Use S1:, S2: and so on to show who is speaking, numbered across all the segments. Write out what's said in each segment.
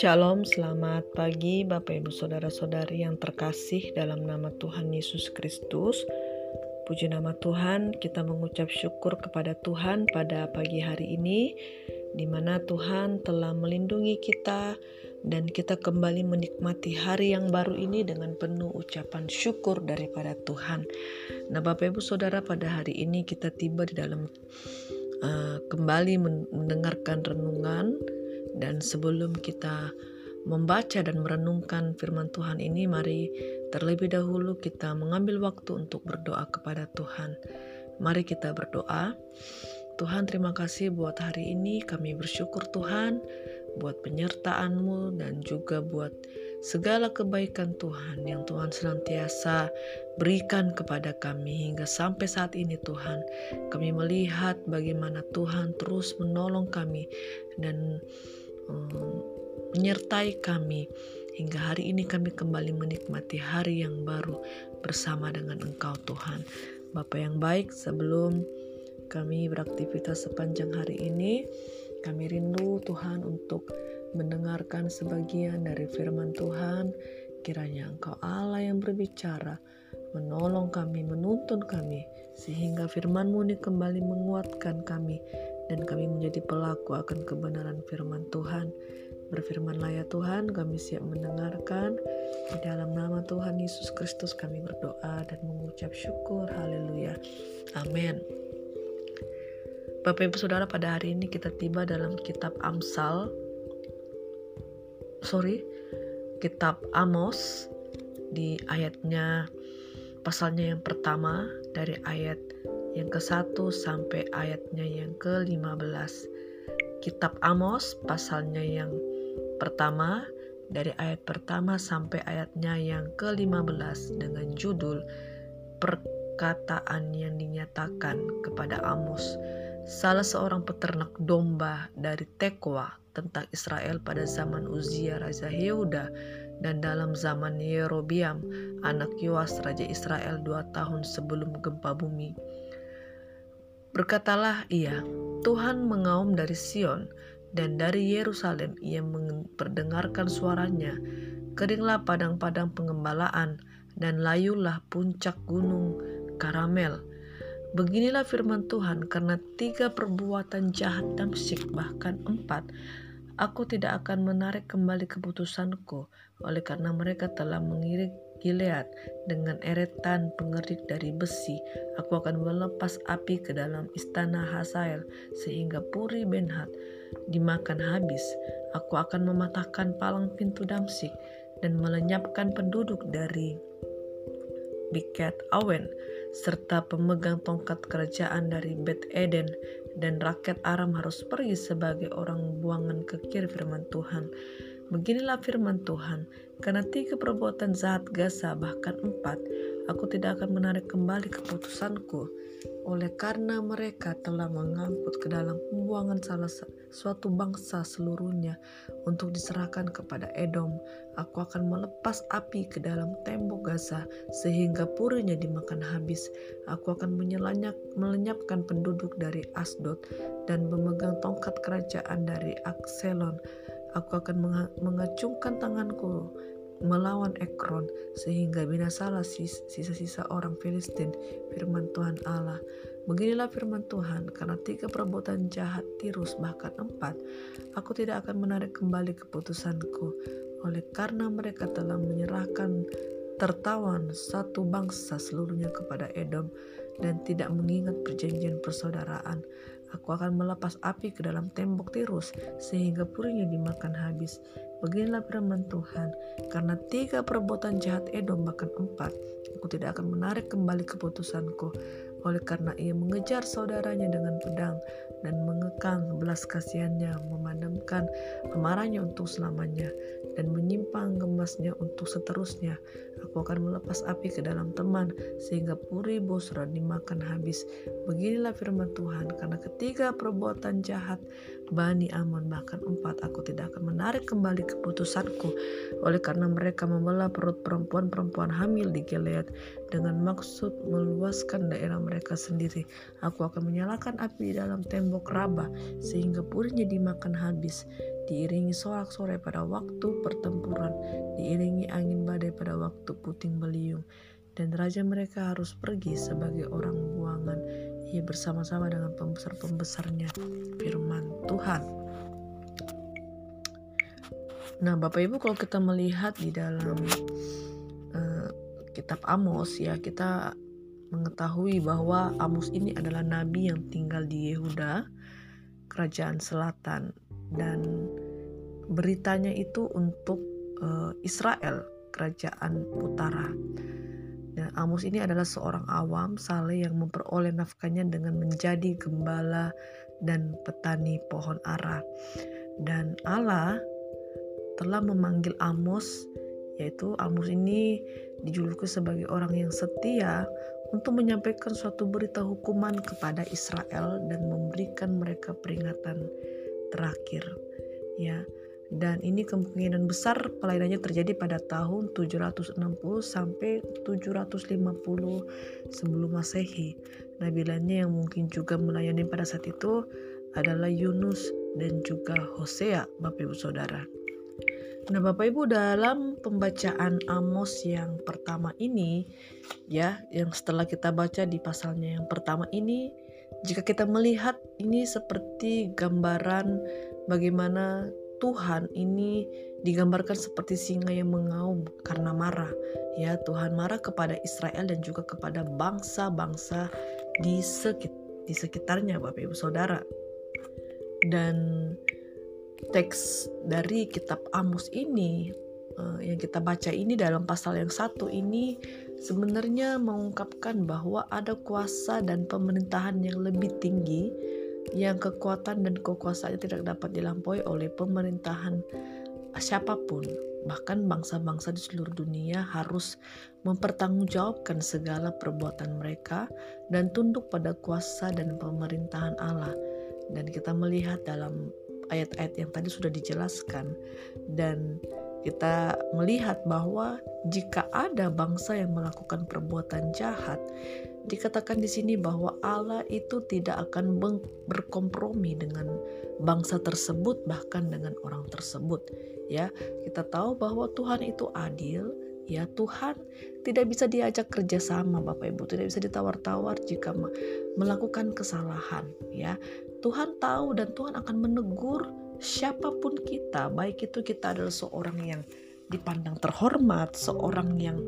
S1: Shalom, selamat pagi Bapak Ibu Saudara-saudari yang terkasih dalam nama Tuhan Yesus Kristus. Puji nama Tuhan, kita mengucap syukur kepada Tuhan pada pagi hari ini di mana Tuhan telah melindungi kita dan kita kembali menikmati hari yang baru ini dengan penuh ucapan syukur daripada Tuhan. Nah, Bapak Ibu Saudara, pada hari ini kita tiba di dalam uh, kembali mendengarkan renungan dan sebelum kita membaca dan merenungkan firman Tuhan ini, mari terlebih dahulu kita mengambil waktu untuk berdoa kepada Tuhan. Mari kita berdoa. Tuhan terima kasih buat hari ini kami bersyukur Tuhan buat penyertaan-Mu dan juga buat segala kebaikan Tuhan yang Tuhan senantiasa berikan kepada kami hingga sampai saat ini Tuhan. Kami melihat bagaimana Tuhan terus menolong kami dan um, menyertai kami hingga hari ini kami kembali menikmati hari yang baru bersama dengan Engkau Tuhan. Bapak yang baik, sebelum kami beraktivitas sepanjang hari ini, kami rindu Tuhan untuk mendengarkan sebagian dari firman Tuhan. Kiranya Engkau Allah yang berbicara, menolong kami, menuntun kami, sehingga firman-Mu ini kembali menguatkan kami, dan kami menjadi pelaku akan kebenaran firman Tuhan. Berfirmanlah ya Tuhan, kami siap mendengarkan. Di dalam nama Tuhan Yesus Kristus kami berdoa dan mengucap syukur. Haleluya. Amin. Bapak Ibu Saudara pada hari ini kita tiba dalam kitab Amsal sorry kitab Amos di ayatnya pasalnya yang pertama dari ayat yang ke-1 sampai ayatnya yang ke-15. Kitab Amos pasalnya yang pertama dari ayat pertama sampai ayatnya yang ke-15 dengan judul perkataan yang dinyatakan kepada Amos, salah seorang peternak domba dari Tekwa tentang Israel pada zaman Uzia Raja Yehuda dan dalam zaman Yerobiam anak Yoas Raja Israel dua tahun sebelum gempa bumi. Berkatalah ia, Tuhan mengaum dari Sion dan dari Yerusalem ia memperdengarkan suaranya. Keringlah padang-padang pengembalaan dan layulah puncak gunung Karamel Beginilah firman Tuhan, karena tiga perbuatan jahat Damsik bahkan empat, aku tidak akan menarik kembali keputusanku, oleh karena mereka telah mengirik Gilead dengan eretan pengerik dari besi. Aku akan melepas api ke dalam istana Hazael sehingga Puri Benhat dimakan habis. Aku akan mematahkan palang pintu Damsik dan melenyapkan penduduk dari Biket Awen serta pemegang tongkat kerajaan dari Bet Eden dan rakyat Aram harus pergi sebagai orang buangan ke kiri firman Tuhan. Beginilah firman Tuhan, karena tiga perbuatan jahat Gaza bahkan empat, aku tidak akan menarik kembali keputusanku oleh karena mereka telah mengangkut ke dalam pembuangan salah suatu bangsa seluruhnya untuk diserahkan kepada Edom, aku akan melepas api ke dalam tembok Gaza sehingga purinya dimakan habis. Aku akan melenyapkan penduduk dari Asdod dan memegang tongkat kerajaan dari Akselon. Aku akan mengacungkan tanganku melawan Ekron sehingga binasalah sisa-sisa orang Filistin firman Tuhan Allah Beginilah firman Tuhan, karena tiga perbuatan jahat Tirus bahkan empat, aku tidak akan menarik kembali keputusanku, oleh karena mereka telah menyerahkan tertawan satu bangsa seluruhnya kepada Edom dan tidak mengingat perjanjian persaudaraan. Aku akan melepas api ke dalam tembok Tirus sehingga purinya dimakan habis. Beginilah firman Tuhan, karena tiga perbuatan jahat Edom bahkan empat, aku tidak akan menarik kembali keputusanku oleh karena ia mengejar saudaranya dengan pedang dan mengekang belas kasihannya, memadamkan amarahnya untuk selamanya, dan menyimpang untuk seterusnya. Aku akan melepas api ke dalam teman, sehingga puri bosra dimakan habis. Beginilah firman Tuhan, karena ketiga perbuatan jahat Bani Amon bahkan empat, aku tidak akan menarik kembali keputusanku, oleh karena mereka membelah perut perempuan-perempuan hamil di Gilead dengan maksud meluaskan daerah mereka sendiri. Aku akan menyalakan api di dalam tembok Rabah sehingga purnya dimakan habis. Diiringi sorak-sorai pada waktu pertempuran, diiringi angin badai pada waktu puting beliung. Dan raja mereka harus pergi sebagai orang buangan. Ia bersama-sama dengan pembesar-pembesarnya. Firman Tuhan. Nah, Bapak Ibu, kalau kita melihat di dalam uh, kitab Amos ya kita mengetahui bahwa Amos ini adalah nabi yang tinggal di Yehuda, kerajaan selatan dan beritanya itu untuk uh, Israel, kerajaan utara. Dan Amos ini adalah seorang awam saleh yang memperoleh nafkahnya dengan menjadi gembala dan petani pohon ara. Dan Allah telah memanggil Amos yaitu Amos ini dijuluki sebagai orang yang setia untuk menyampaikan suatu berita hukuman kepada Israel dan memberikan mereka peringatan terakhir ya dan ini kemungkinan besar pelayanannya terjadi pada tahun 760 sampai 750 sebelum Masehi. Lainnya yang mungkin juga melayani pada saat itu adalah Yunus dan juga Hosea, Bapak Ibu Saudara. Nah, Bapak Ibu dalam pembacaan Amos yang pertama ini ya, yang setelah kita baca di pasalnya yang pertama ini, jika kita melihat ini seperti gambaran bagaimana Tuhan ini digambarkan seperti singa yang mengaum karena marah. Ya, Tuhan marah kepada Israel dan juga kepada bangsa-bangsa di di sekitarnya Bapak Ibu Saudara. Dan teks dari kitab Amos ini uh, yang kita baca ini dalam pasal yang satu ini sebenarnya mengungkapkan bahwa ada kuasa dan pemerintahan yang lebih tinggi yang kekuatan dan kekuasaannya tidak dapat dilampaui oleh pemerintahan siapa pun. Bahkan bangsa-bangsa di seluruh dunia harus mempertanggungjawabkan segala perbuatan mereka dan tunduk pada kuasa dan pemerintahan Allah. Dan kita melihat dalam ayat-ayat yang tadi sudah dijelaskan dan kita melihat bahwa jika ada bangsa yang melakukan perbuatan jahat, dikatakan di sini bahwa Allah itu tidak akan berkompromi dengan bangsa tersebut bahkan dengan orang tersebut. Ya, kita tahu bahwa Tuhan itu adil, ya Tuhan. Tidak bisa diajak kerjasama Bapak Ibu. Tidak bisa ditawar-tawar jika melakukan kesalahan ya. Tuhan tahu dan Tuhan akan menegur siapa pun kita, baik itu kita adalah seorang yang dipandang terhormat, seorang yang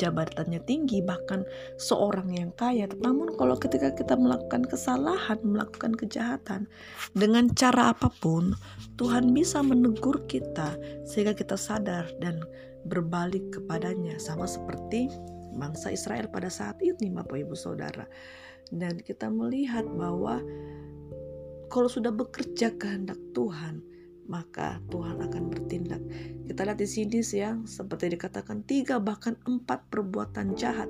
S1: jabatannya tinggi, bahkan seorang yang kaya. Namun kalau ketika kita melakukan kesalahan, melakukan kejahatan dengan cara apa pun, Tuhan bisa menegur kita sehingga kita sadar dan berbalik kepadanya sama seperti bangsa Israel pada saat ini Bapak Ibu Saudara. Dan kita melihat bahwa kalau sudah bekerja kehendak Tuhan, maka Tuhan akan bertindak. Kita lihat di sini ya, seperti dikatakan tiga bahkan empat perbuatan jahat.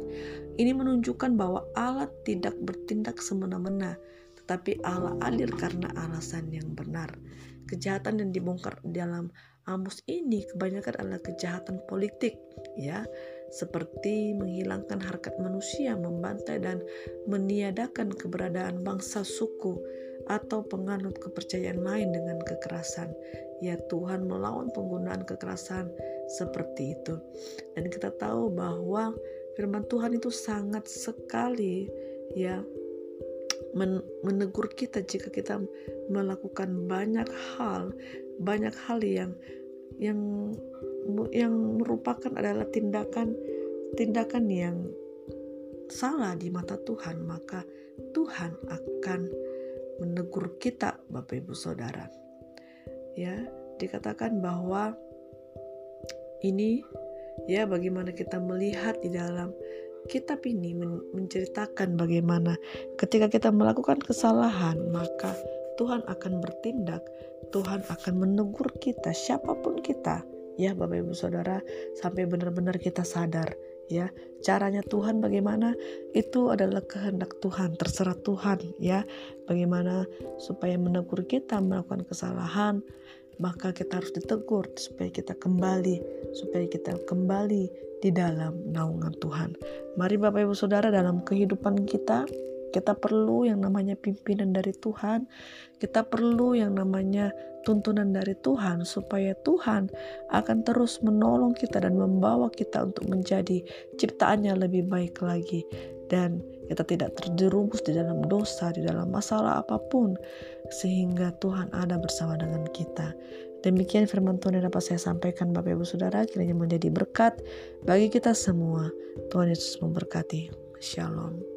S1: Ini menunjukkan bahwa Allah tidak bertindak semena-mena, tetapi Allah adil karena alasan yang benar. Kejahatan yang dibongkar dalam Amos ini kebanyakan adalah kejahatan politik, ya, seperti menghilangkan harkat manusia, membantai dan meniadakan keberadaan bangsa suku atau penganut kepercayaan lain dengan kekerasan. Ya Tuhan melawan penggunaan kekerasan seperti itu. Dan kita tahu bahwa firman Tuhan itu sangat sekali ya menegur kita jika kita melakukan banyak hal, banyak hal yang yang yang merupakan adalah tindakan tindakan yang salah di mata Tuhan, maka Tuhan akan menegur kita Bapak Ibu Saudara. Ya, dikatakan bahwa ini ya bagaimana kita melihat di dalam kitab ini menceritakan bagaimana ketika kita melakukan kesalahan maka Tuhan akan bertindak, Tuhan akan menegur kita siapa pun kita ya Bapak Ibu Saudara sampai benar-benar kita sadar ya. Caranya Tuhan bagaimana? Itu adalah kehendak Tuhan terserah Tuhan ya. Bagaimana supaya menegur kita melakukan kesalahan maka kita harus ditegur supaya kita kembali supaya kita kembali di dalam naungan Tuhan. Mari Bapak Ibu Saudara dalam kehidupan kita kita perlu yang namanya pimpinan dari Tuhan. Kita perlu yang namanya tuntunan dari Tuhan supaya Tuhan akan terus menolong kita dan membawa kita untuk menjadi ciptaannya lebih baik lagi dan kita tidak terjerumus di dalam dosa, di dalam masalah apa pun sehingga Tuhan ada bersama dengan kita. Demikian firman Tuhan yang dapat saya sampaikan Bapak Ibu Saudara kiranya menjadi berkat bagi kita semua. Tuhan Yesus memberkati. Shalom.